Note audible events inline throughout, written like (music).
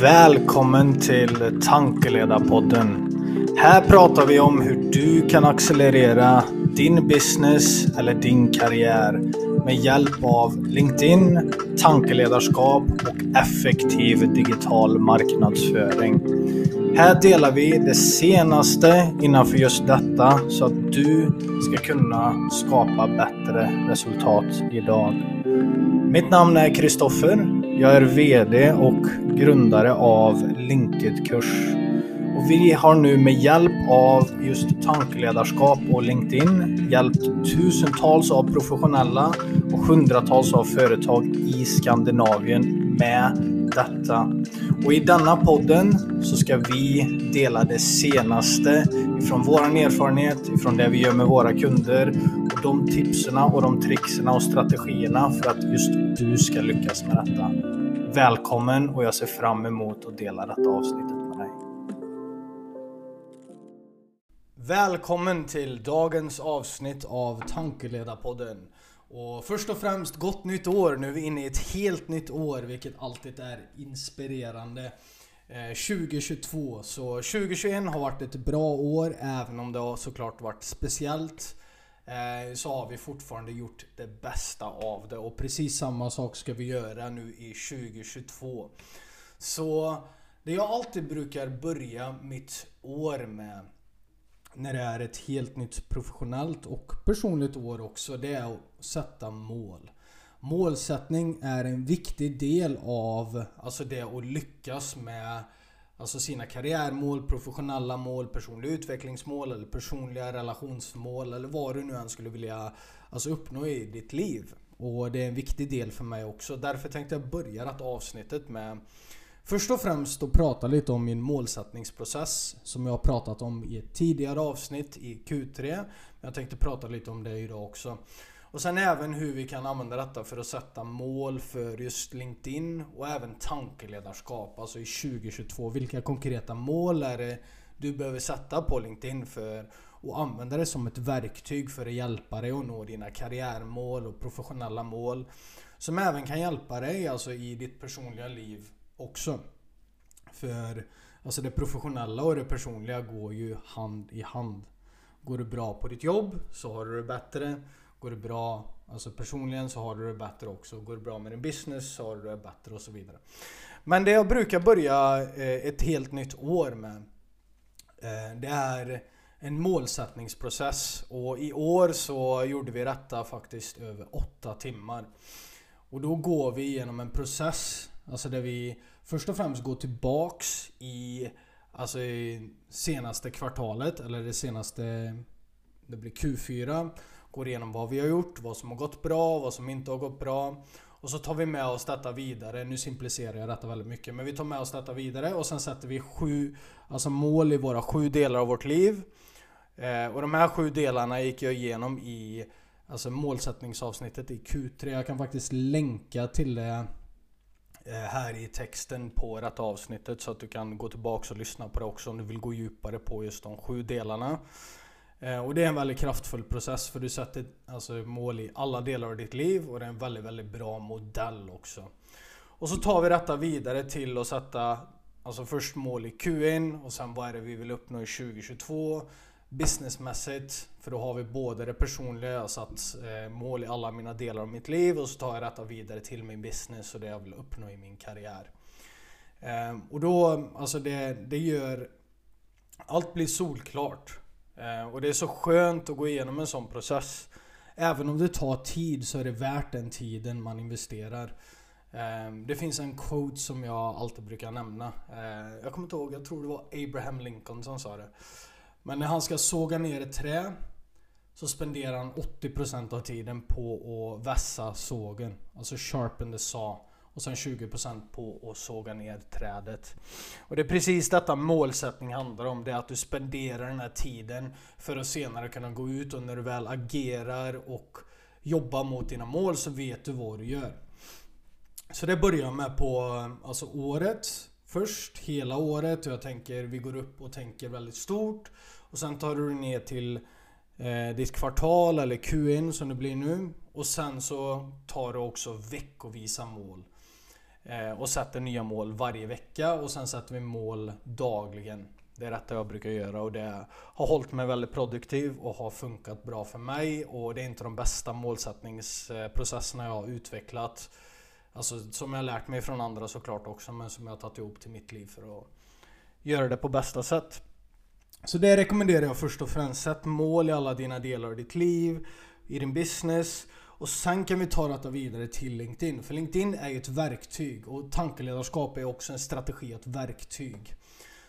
Välkommen till Tankeledarpodden. Här pratar vi om hur du kan accelerera din business eller din karriär med hjälp av LinkedIn, tankeledarskap och effektiv digital marknadsföring. Här delar vi det senaste innanför just detta så att du ska kunna skapa bättre resultat idag. Mitt namn är Kristoffer. Jag är VD och grundare av Linked-kurs. Och vi har nu med hjälp av just tankeledarskap och LinkedIn hjälpt tusentals av professionella och hundratals av företag i Skandinavien med detta. Och i denna podden så ska vi dela det senaste ifrån våran erfarenhet, ifrån det vi gör med våra kunder de tipsen och de trickserna och strategierna för att just du ska lyckas med detta. Välkommen och jag ser fram emot att dela detta avsnittet med dig. Välkommen till dagens avsnitt av Tankeledarpodden. Och först och främst gott nytt år. Nu är vi inne i ett helt nytt år vilket alltid är inspirerande. Eh, 2022. Så 2021 har varit ett bra år även om det har såklart varit speciellt. Eh, så har vi fortfarande gjort det bästa av det och precis samma sak ska vi göra nu i 2022. Så det jag alltid brukar börja mitt år med när det är ett helt nytt professionellt och personligt år också, det är att sätta mål. Målsättning är en viktig del av alltså det att lyckas med alltså sina karriärmål, professionella mål, personliga utvecklingsmål eller personliga relationsmål eller vad du nu än skulle vilja alltså uppnå i ditt liv. Och det är en viktig del för mig också. Därför tänkte jag börja detta avsnittet med Först och främst att prata lite om min målsättningsprocess som jag har pratat om i ett tidigare avsnitt i Q3. Men jag tänkte prata lite om det idag också. Och sen även hur vi kan använda detta för att sätta mål för just LinkedIn och även tankeledarskap, alltså i 2022. Vilka konkreta mål är det du behöver sätta på LinkedIn för att använda det som ett verktyg för att hjälpa dig att nå dina karriärmål och professionella mål. Som även kan hjälpa dig alltså i ditt personliga liv också. För alltså det professionella och det personliga går ju hand i hand. Går du bra på ditt jobb så har du det bättre. Går det bra alltså personligen så har du det bättre också. Går det bra med din business så har du det bättre och så vidare. Men det jag brukar börja eh, ett helt nytt år med eh, det är en målsättningsprocess och i år så gjorde vi detta faktiskt över 8 timmar. Och då går vi igenom en process Alltså där vi först och främst går tillbaks i Alltså i senaste kvartalet eller det senaste Det blir Q4 Går igenom vad vi har gjort, vad som har gått bra, vad som inte har gått bra. Och så tar vi med oss detta vidare, nu simplicerar jag detta väldigt mycket Men vi tar med oss detta vidare och sen sätter vi sju Alltså mål i våra sju delar av vårt liv. Eh, Och de här sju delarna gick jag igenom i Alltså målsättningsavsnittet i Q3 Jag kan faktiskt länka till det Eh, här i texten på detta avsnittet så att du kan gå tillbaka och lyssna på det också om du vill gå djupare på just de sju delarna. Eh, och det är en väldigt kraftfull process för du sätter alltså mål i alla delar av ditt liv och det är en väldigt, väldigt bra modell också. Och så tar vi detta vidare till att sätta Alltså först mål i Q1 och sen vad är det vi vill uppnå i 2022 businessmässigt. För då har vi både det personliga, jag har satt eh, mål i alla mina delar av mitt liv och så tar jag detta vidare till min business och det jag vill uppnå i min karriär. Eh, och då, alltså det, det gör... Allt blir solklart. Eh, och det är så skönt att gå igenom en sån process. Även om det tar tid så är det värt den tiden man investerar. Ehm, det finns en quote som jag alltid brukar nämna. Eh, jag kommer inte ihåg, jag tror det var Abraham Lincoln som sa det. Men när han ska såga ner ett trä så spenderar han 80% av tiden på att vässa sågen. Alltså sharpen the saw. Och sen 20% på att såga ner trädet. Och det är precis detta målsättning handlar om. Det är att du spenderar den här tiden för att senare kunna gå ut och när du väl agerar och jobbar mot dina mål så vet du vad du gör. Så det börjar jag med på alltså året. Först hela året och jag tänker vi går upp och tänker väldigt stort. Och sen tar du ner till eh, ditt kvartal eller Q1 som det blir nu. Och sen så tar du också veckovisa mål. Eh, och sätter nya mål varje vecka och sen sätter vi mål dagligen. Det är detta jag brukar göra och det har hållit mig väldigt produktiv och har funkat bra för mig och det är inte de bästa målsättningsprocesserna jag har utvecklat. Alltså som jag har lärt mig från andra såklart också men som jag har tagit ihop till mitt liv för att göra det på bästa sätt. Så det rekommenderar jag först och främst. Sätt mål i alla dina delar av ditt liv, i din business och sen kan vi ta detta vidare till LinkedIn. För LinkedIn är ju ett verktyg och tankeledarskap är också en strategi, ett verktyg.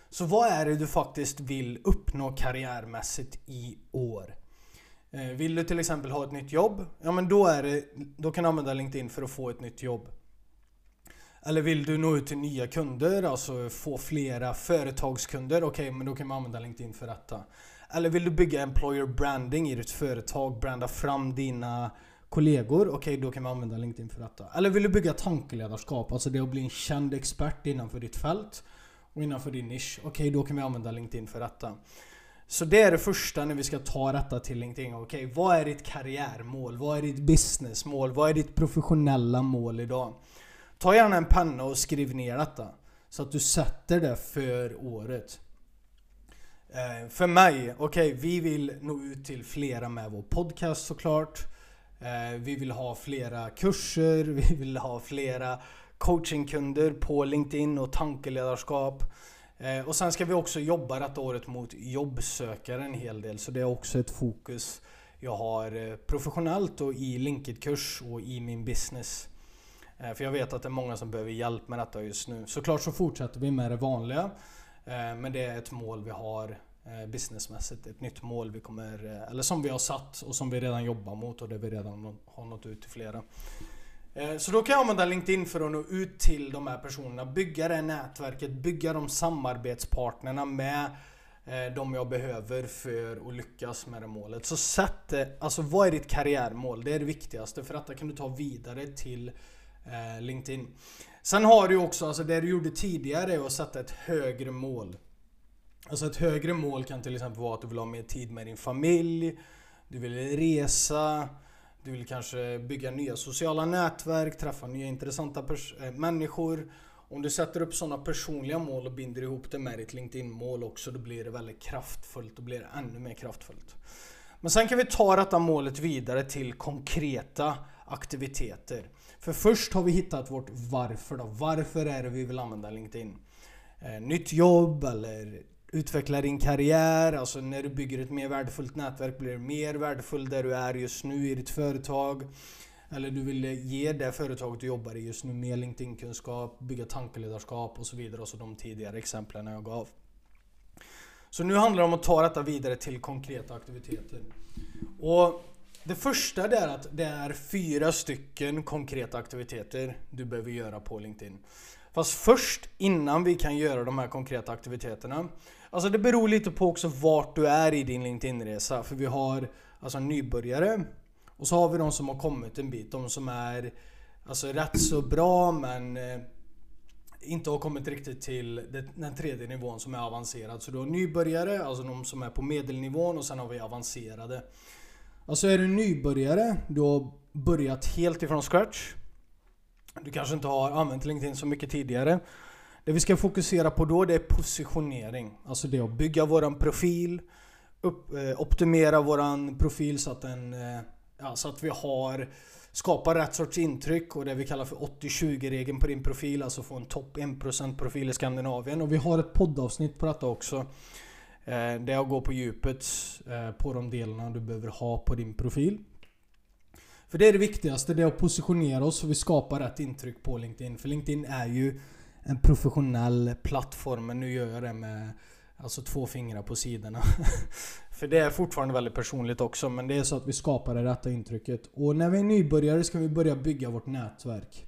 Så vad är det du faktiskt vill uppnå karriärmässigt i år? Eh, vill du till exempel ha ett nytt jobb? Ja men då, är det, då kan du använda LinkedIn för att få ett nytt jobb. Eller vill du nå ut till nya kunder, alltså få flera företagskunder? Okej, okay, men då kan man använda LinkedIn för detta. Eller vill du bygga employer branding i ditt företag, branda fram dina kollegor? Okej, okay, då kan vi använda LinkedIn för detta. Eller vill du bygga tankeledarskap, alltså det att bli en känd expert innanför ditt fält och innanför din nisch? Okej, okay, då kan vi använda LinkedIn för detta. Så det är det första när vi ska ta detta till LinkedIn. Okej, okay, vad är ditt karriärmål? Vad är ditt businessmål? Vad är ditt professionella mål idag? Ta gärna en penna och skriv ner detta. Så att du sätter det för året. Eh, för mig, okej, okay, vi vill nå ut till flera med vår podcast såklart. Eh, vi vill ha flera kurser, (laughs) vi vill ha flera coachingkunder på LinkedIn och tankeledarskap. Eh, och sen ska vi också jobba detta året mot jobbsökare en hel del, så det är också ett fokus jag har eh, professionellt och i LinkedIn-kurs och i min business. För jag vet att det är många som behöver hjälp med detta just nu. Såklart så fortsätter vi med det vanliga. Men det är ett mål vi har Eh, businessmässigt. Ett nytt mål vi kommer, eh, eller som vi har satt och som vi redan jobbar mot och det vi redan har nått ut till flera. Eh, så då kan jag använda LinkedIn för att nå ut till de här personerna, bygga det nätverket, bygga de samarbetspartnerna med de jag behöver för att lyckas med det målet. Så sätt det, alltså vad är ditt karriärmål? Det är det viktigaste för att det kan du ta vidare till LinkedIn. Sen har du också, alltså det du gjorde tidigare, att sätta ett högre mål. Alltså ett högre mål kan till exempel vara att du vill ha mer tid med din familj, du vill resa, du vill kanske bygga nya sociala nätverk, träffa nya intressanta äh, människor. Om du sätter upp sådana personliga mål och binder ihop det med ditt LinkedIn-mål också, då blir det väldigt kraftfullt. Då blir det ännu mer kraftfullt. Men sen kan vi ta detta målet vidare till konkreta aktiviteter. För först har vi hittat vårt varför då. Varför är det vi vill använda LinkedIn? Eh, nytt jobb eller utveckla din karriär. Alltså när du bygger ett mer värdefullt nätverk blir du mer värdefull där du är just nu i ditt företag. Eller du vill ge det företaget du jobbar i just nu mer LinkedIn-kunskap, bygga tankeledarskap och så vidare. Alltså de tidigare exemplen jag gav. Så nu handlar det om att ta detta vidare till konkreta aktiviteter. Och det första är att det är fyra stycken konkreta aktiviteter du behöver göra på LinkedIn. Fast först, innan vi kan göra de här konkreta aktiviteterna. Alltså det beror lite på också vart du är i din LinkedIn-resa. För vi har alltså nybörjare. Och så har vi de som har kommit en bit. De som är alltså rätt så bra men eh, inte har kommit riktigt till den tredje nivån som är avancerad. Så du har nybörjare, alltså de som är på medelnivån och sen har vi avancerade. Alltså är du nybörjare, du har börjat helt ifrån scratch. Du kanske inte har använt LinkedIn så mycket tidigare. Det vi ska fokusera på då det är positionering. Alltså det är att bygga våran profil, upp, eh, optimera våran profil så att, den, eh, ja, så att vi har skapar rätt sorts intryck och det vi kallar för 80-20 regeln på din profil. Alltså få en topp 1% profil i Skandinavien. Och vi har ett poddavsnitt på detta också. Eh, det är att gå på djupet eh, på de delarna du behöver ha på din profil. För det är det viktigaste, det är att positionera oss så vi skapar rätt intryck på LinkedIn. För LinkedIn är ju en professionell plattform, men nu gör jag det med alltså två fingrar på sidorna. (laughs) För det är fortfarande väldigt personligt också, men det är så att vi skapar det rätta intrycket. Och när vi är nybörjare ska vi börja bygga vårt nätverk.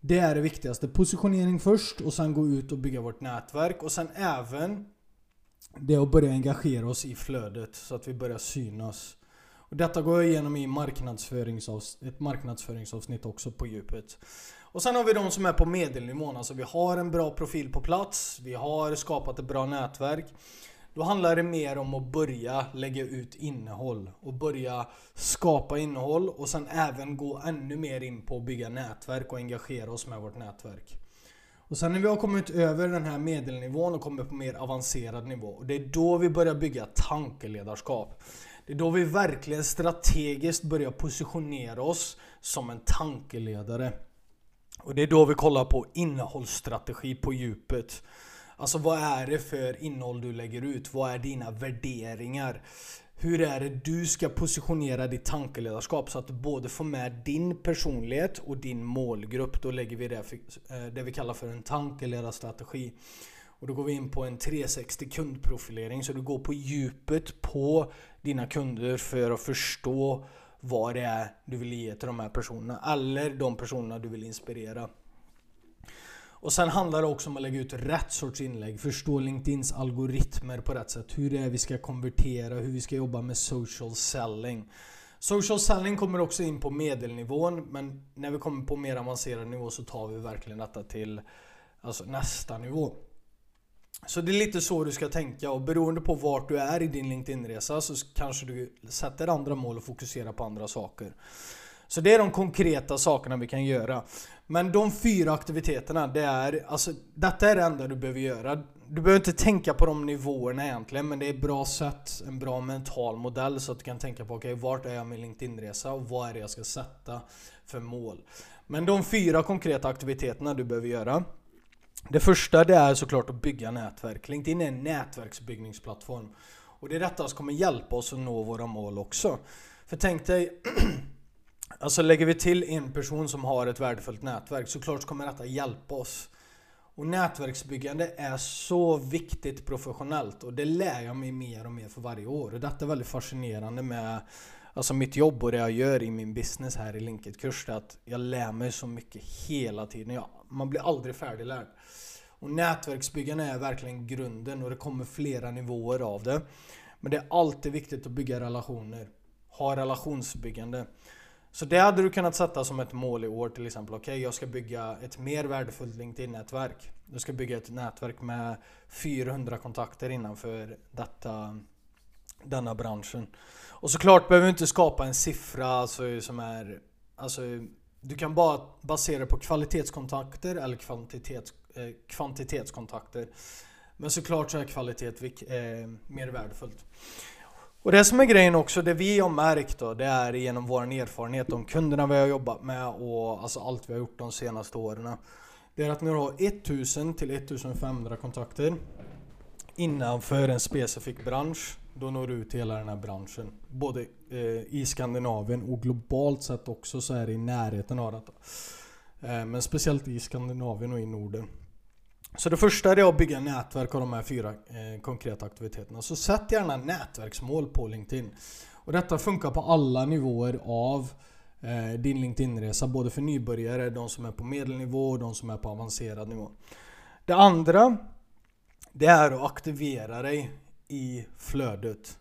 Det är det viktigaste. Positionering först och sen gå ut och bygga vårt nätverk. Och sen även det är att börja engagera oss i flödet så att vi börjar synas. Och detta går jag igenom i marknadsföringsavs ett marknadsföringsavsnitt också på djupet. Och sen har vi de som är på medelnivån. Alltså vi har en bra profil på plats. Vi har skapat ett bra nätverk. Då handlar det mer om att börja lägga ut innehåll och börja skapa innehåll och sen även gå ännu mer in på att bygga nätverk och engagera oss med vårt nätverk. Och sen när vi har kommit över den här medelnivån och kommit på mer avancerad nivå, och det är då vi börjar bygga tankeledarskap. Det är då vi verkligen strategiskt börjar positionera oss som en tankeledare. Och det är då vi kollar på innehållsstrategi på djupet. Alltså vad är det för innehåll du lägger ut? Vad är dina värderingar? Hur är det du ska positionera ditt tankeledarskap så att du både får med din personlighet och din målgrupp. Då lägger vi det, för, eh, det vi kallar för en tankeledarstrategi. Och då går vi in på en 360 kundprofilering så du går på djupet på dina kunder för att förstå vad det är du vill ge till de här personerna eller de personerna du vill inspirera. Och sen handlar det också om att lägga ut rätt sorts inlägg, förstå LinkedIns algoritmer på rätt sätt, hur det är vi ska konvertera, hur vi ska jobba med social selling. Social selling kommer också in på medelnivån, men när vi kommer på mer avancerad nivå så tar vi verkligen detta till alltså nästa nivå. Så det är lite så du ska tänka och beroende på vart du är i din LinkedIn-resa så kanske du sätter andra mål och fokuserar på andra saker. Så det är de konkreta sakerna vi kan göra. Men de fyra aktiviteterna, det är, alltså, detta är det enda du behöver göra. Du behöver inte tänka på de nivåerna egentligen, men det är ett bra sätt, en bra mental modell så att du kan tänka på okej, okay, vart är jag med LinkedIn-resa och vad är det jag ska sätta för mål? Men de fyra konkreta aktiviteterna du behöver göra. Det första det är såklart att bygga nätverk. LinkedIn är en nätverksbyggningsplattform. Och det är detta som kommer hjälpa oss att nå våra mål också. För tänk dig (clears throat) Alltså lägger vi till en person som har ett värdefullt nätverk så klart kommer detta hjälpa oss. Och nätverksbyggande är så viktigt professionellt och det lär jag mig mer och mer för varje år. Och detta är väldigt fascinerande med alltså mitt jobb och det jag gör i min business här i Linked kurs att jag lär mig så mycket hela tiden. Ja, man blir aldrig färdiglärd. Och nätverksbyggande är verkligen grunden och det kommer flera nivåer av det. Men det är alltid viktigt att bygga relationer. Ha relationsbyggande. Så det hade du kunnat sätta som ett mål i år till exempel. Okej, okay, jag ska bygga ett mer värdefullt LinkedIn-nätverk. Jag ska bygga ett nätverk med 400 kontakter innanför detta, denna branschen. Och såklart behöver du inte skapa en siffra alltså, som är... Alltså, du kan bara basera på kvalitetskontakter eller kvantitets, eh, kvantitetskontakter. Men såklart så är kvalitet eh, mer värdefullt. Och det som är grejen också, det vi har märkt då, det är genom vår erfarenhet, de kunderna vi har jobbat med och alltså allt vi har gjort de senaste åren. Det är att när du har 1000 till 1500 kontakter innanför en specifik bransch, då når du ut till hela den här branschen. Både eh, i Skandinavien och globalt sett också så är det i närheten av detta. Eh, men speciellt i Skandinavien och i Norden. Så det första är att bygga nätverk av de här fyra eh, konkreta aktiviteterna. Så sätt gärna nätverksmål på LinkedIn. Och detta funkar på alla nivåer av eh, din LinkedIn-resa. Både för nybörjare, de som är på medelnivå och de som är på avancerad nivå. Det andra det är att aktivera dig i flödet.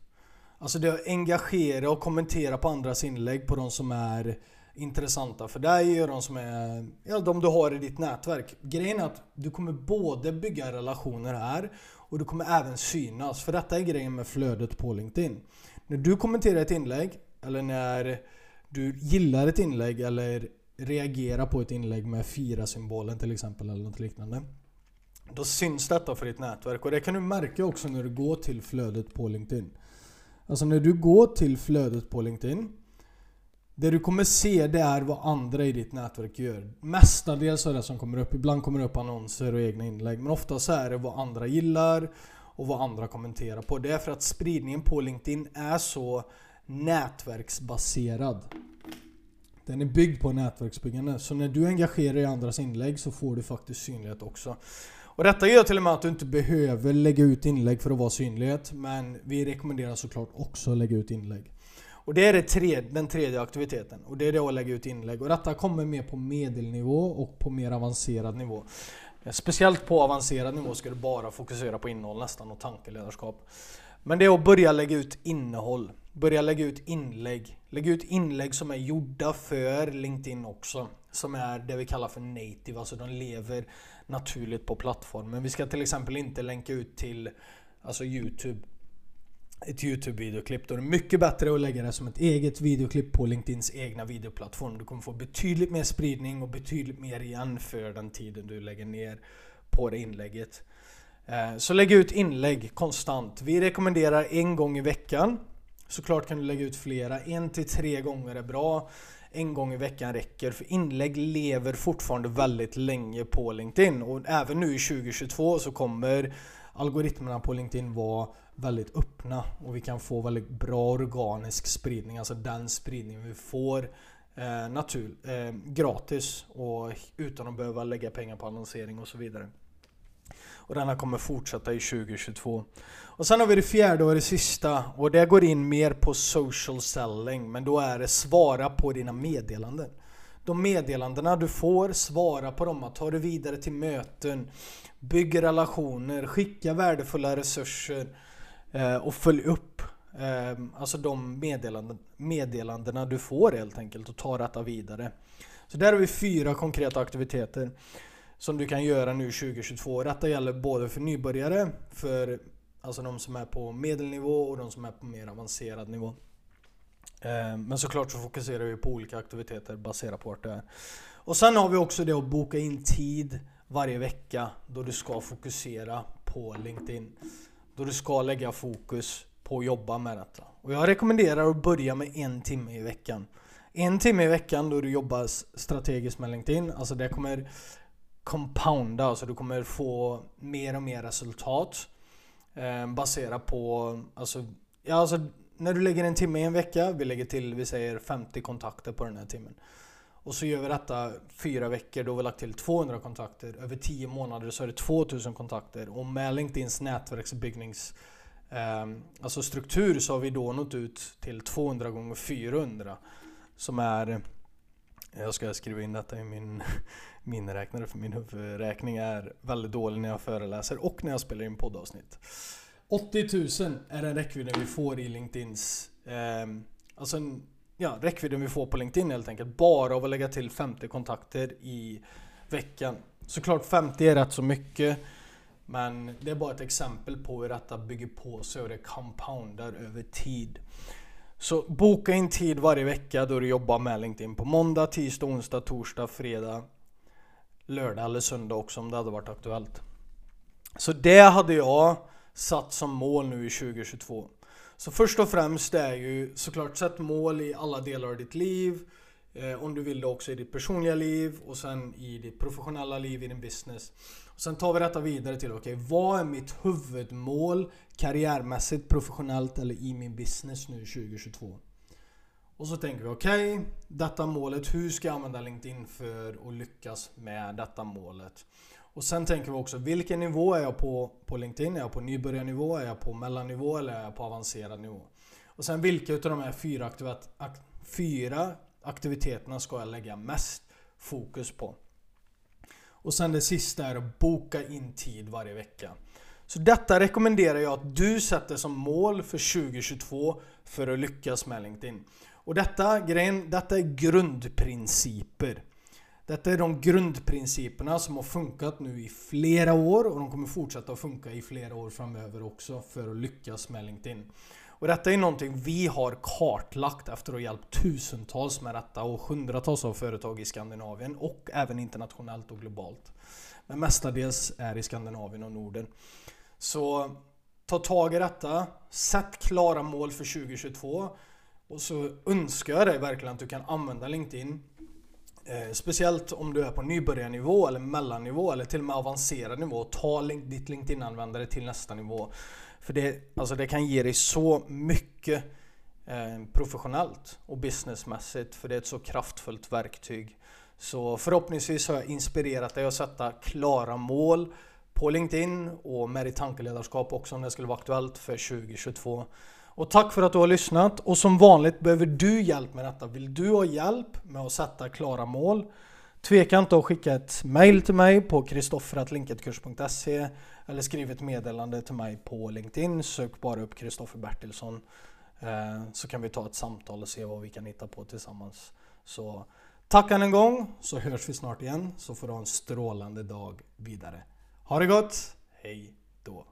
Alltså det är att engagera och kommentera på andras inlägg på de som är intressanta för dig och de som är, ja, de du har i ditt nätverk. Grejen är att du kommer både bygga relationer här och du kommer även synas. För detta är grejen med flödet på LinkedIn. När du kommenterar ett inlägg eller när du gillar ett inlägg eller reagerar på ett inlägg med fira-symbolen till exempel eller något liknande. Då syns detta för ditt nätverk och det kan du märka också när du går till flödet på LinkedIn. Alltså när du går till flödet på LinkedIn det du kommer se det är vad andra i ditt nätverk gör. Mestadels är det som kommer upp. Ibland kommer det upp annonser och egna inlägg. Men oftast är det vad andra gillar och vad andra kommenterar på. Det är för att spridningen på LinkedIn är så nätverksbaserad. Den är byggd på nätverksbyggande. Så när du engagerar i andras inlägg så får du faktiskt synlighet också. Och detta gör till och med att du inte behöver lägga ut inlägg för att vara synlighet. Men vi rekommenderar såklart också att lägga ut inlägg. Och det är det tredje, den tredje aktiviteten. Och det är det att lägga ut inlägg. Och detta kommer mer på medelnivå och på mer avancerad nivå. Speciellt på avancerad nivå ska du bara fokusera på innehåll nästan och tankeledarskap. Men det är att börja lägga ut innehåll. Börja lägga ut inlägg. Lägg ut inlägg som är gjorda för LinkedIn också. Som är det vi kallar för native, alltså de lever naturligt på plattformen. Vi ska till exempel inte länka ut till alltså Youtube. Ett Youtube-videoklipp. Då är det mycket bättre att lägga det som ett eget videoklipp på LinkedIns egna videoplattform. Du kommer få betydligt mer spridning och betydligt mer igen för den tiden du lägger ner på det inlägget. Eh, så lägg ut inlägg konstant. Vi rekommenderar en gång i veckan. Såklart kan du lägga ut flera. En till tre gånger är bra. En gång i veckan räcker. För inlägg lever fortfarande väldigt länge på LinkedIn. Och även nu i 2022 så kommer algoritmerna på LinkedIn vara väldigt öppna. Och vi kan få väldigt bra organisk spridning. Alltså den spridning vi får eh, natur, eh, gratis och utan att behöva lägga pengar på annonsering och så vidare. Och denna kommer fortsätta i 2022. Och sen har vi det fjärde och det sista och det går in mer på social selling men då är det svara på dina meddelanden. De meddelandena du får, svara på dem, ta det vidare till möten, bygg relationer, skicka värdefulla resurser eh, och följ upp eh, alltså de meddelanden, meddelandena du får helt enkelt och ta detta vidare. Så där har vi fyra konkreta aktiviteter som du kan göra nu 2022. Detta gäller både för nybörjare, för alltså de som är på medelnivå och de som är på mer avancerad nivå. Eh, men såklart så fokuserar vi på olika aktiviteter baserat på vart det är. Och sen har vi också det att boka in tid varje vecka då du ska fokusera på LinkedIn. Då du ska lägga fokus på att jobba med detta. Och jag rekommenderar att börja med en timme i veckan. En timme i veckan då du jobbar strategiskt med LinkedIn. Alltså det kommer compounda, alltså du kommer få mer och mer resultat eh, baserat på, alltså, ja, alltså när du lägger en timme i en vecka, vi lägger till, vi säger 50 kontakter på den här timmen. Och så gör vi detta fyra veckor, då har vi lagt till 200 kontakter. Över 10 månader så är det 2000 kontakter. Och med LinkedIns nätverksbyggnings eh, alltså struktur så har vi då nått ut till 200 gånger 400. Som är jag ska skriva in detta i min miniräknare för min huvudräkning är väldigt dålig när jag föreläser och när jag spelar in poddavsnitt. 80 000 är den räckvidden vi får i LinkedIns eh, Alltså ja, räckvidden vi får på LinkedIn helt enkelt. Bara av att lägga till 50 kontakter i veckan. Såklart 50 är rätt så mycket. Men det är bara ett exempel på hur detta bygger på sig och det compoundar över tid. Så boka in tid varje vecka då du jobbar med LinkedIn på måndag, tisdag, onsdag, torsdag, fredag, lördag eller söndag också om det hade varit aktuellt. Så det hade jag satt som mål nu i 2022. Så först och främst är ju såklart sätt mål i alla delar av ditt liv. Eh, om du vill det också i ditt personliga liv och sen i ditt professionella liv, i din business. Och sen tar vi detta vidare till, okej okay, vad är mitt huvudmål karriärmässigt, professionellt eller i min business nu 2022? Och så tänker vi, okej, okay, detta målet, hur ska jag använda LinkedIn för att lyckas med detta målet? Och sen tänker vi också, vilken nivå är jag på på LinkedIn? Är jag på nybörjarnivå? Är jag på mellannivå? Eller är jag på avancerad nivå? Och sen vilka utav de här fyra, aktivit fyra aktiviteterna ska jag lägga mest fokus på? Och sen det sista är att boka in tid varje vecka. Så detta rekommenderar jag att du sätter som mål för 2022 för att lyckas med LinkedIn. Och detta, grejen, detta är grundprinciper. Detta är de grundprinciperna som har funkat nu i flera år och de kommer fortsätta att funka i flera år framöver också för att lyckas med LinkedIn. Och detta är någonting vi har kartlagt efter att ha hjälpt tusentals med detta och hundratals av företag i Skandinavien och även internationellt och globalt. Men mestadels är i Skandinavien och Norden. Så ta tag i detta, sätt klara mål för 2022 och så önskar jag dig verkligen att du kan använda LinkedIn Eh, speciellt om du är på nybörjarnivå eller mellannivå eller till och med avancerad nivå. Ta link, ditt LinkedIn-användare till nästa nivå. För det, alltså det kan ge dig så mycket eh, professionellt och businessmässigt för det är ett så kraftfullt verktyg. Så förhoppningsvis har jag inspirerat dig att sätta klara mål på LinkedIn och med ditt tankeledarskap också om det skulle vara aktuellt för 2022. Och tack för att du har lyssnat och som vanligt behöver du hjälp med detta. Vill du ha hjälp med att sätta klara mål? Tveka inte att skicka ett mail till mig på kristoffer.linketkurs.se eller skriv ett meddelande till mig på LinkedIn. Sök bara upp Kristoffer Bertilsson eh, så kan vi ta ett samtal och se vad vi kan hitta på tillsammans. Så tack än en gång så hörs vi snart igen så får du ha en strålande dag vidare. Ha det gott! Hej då!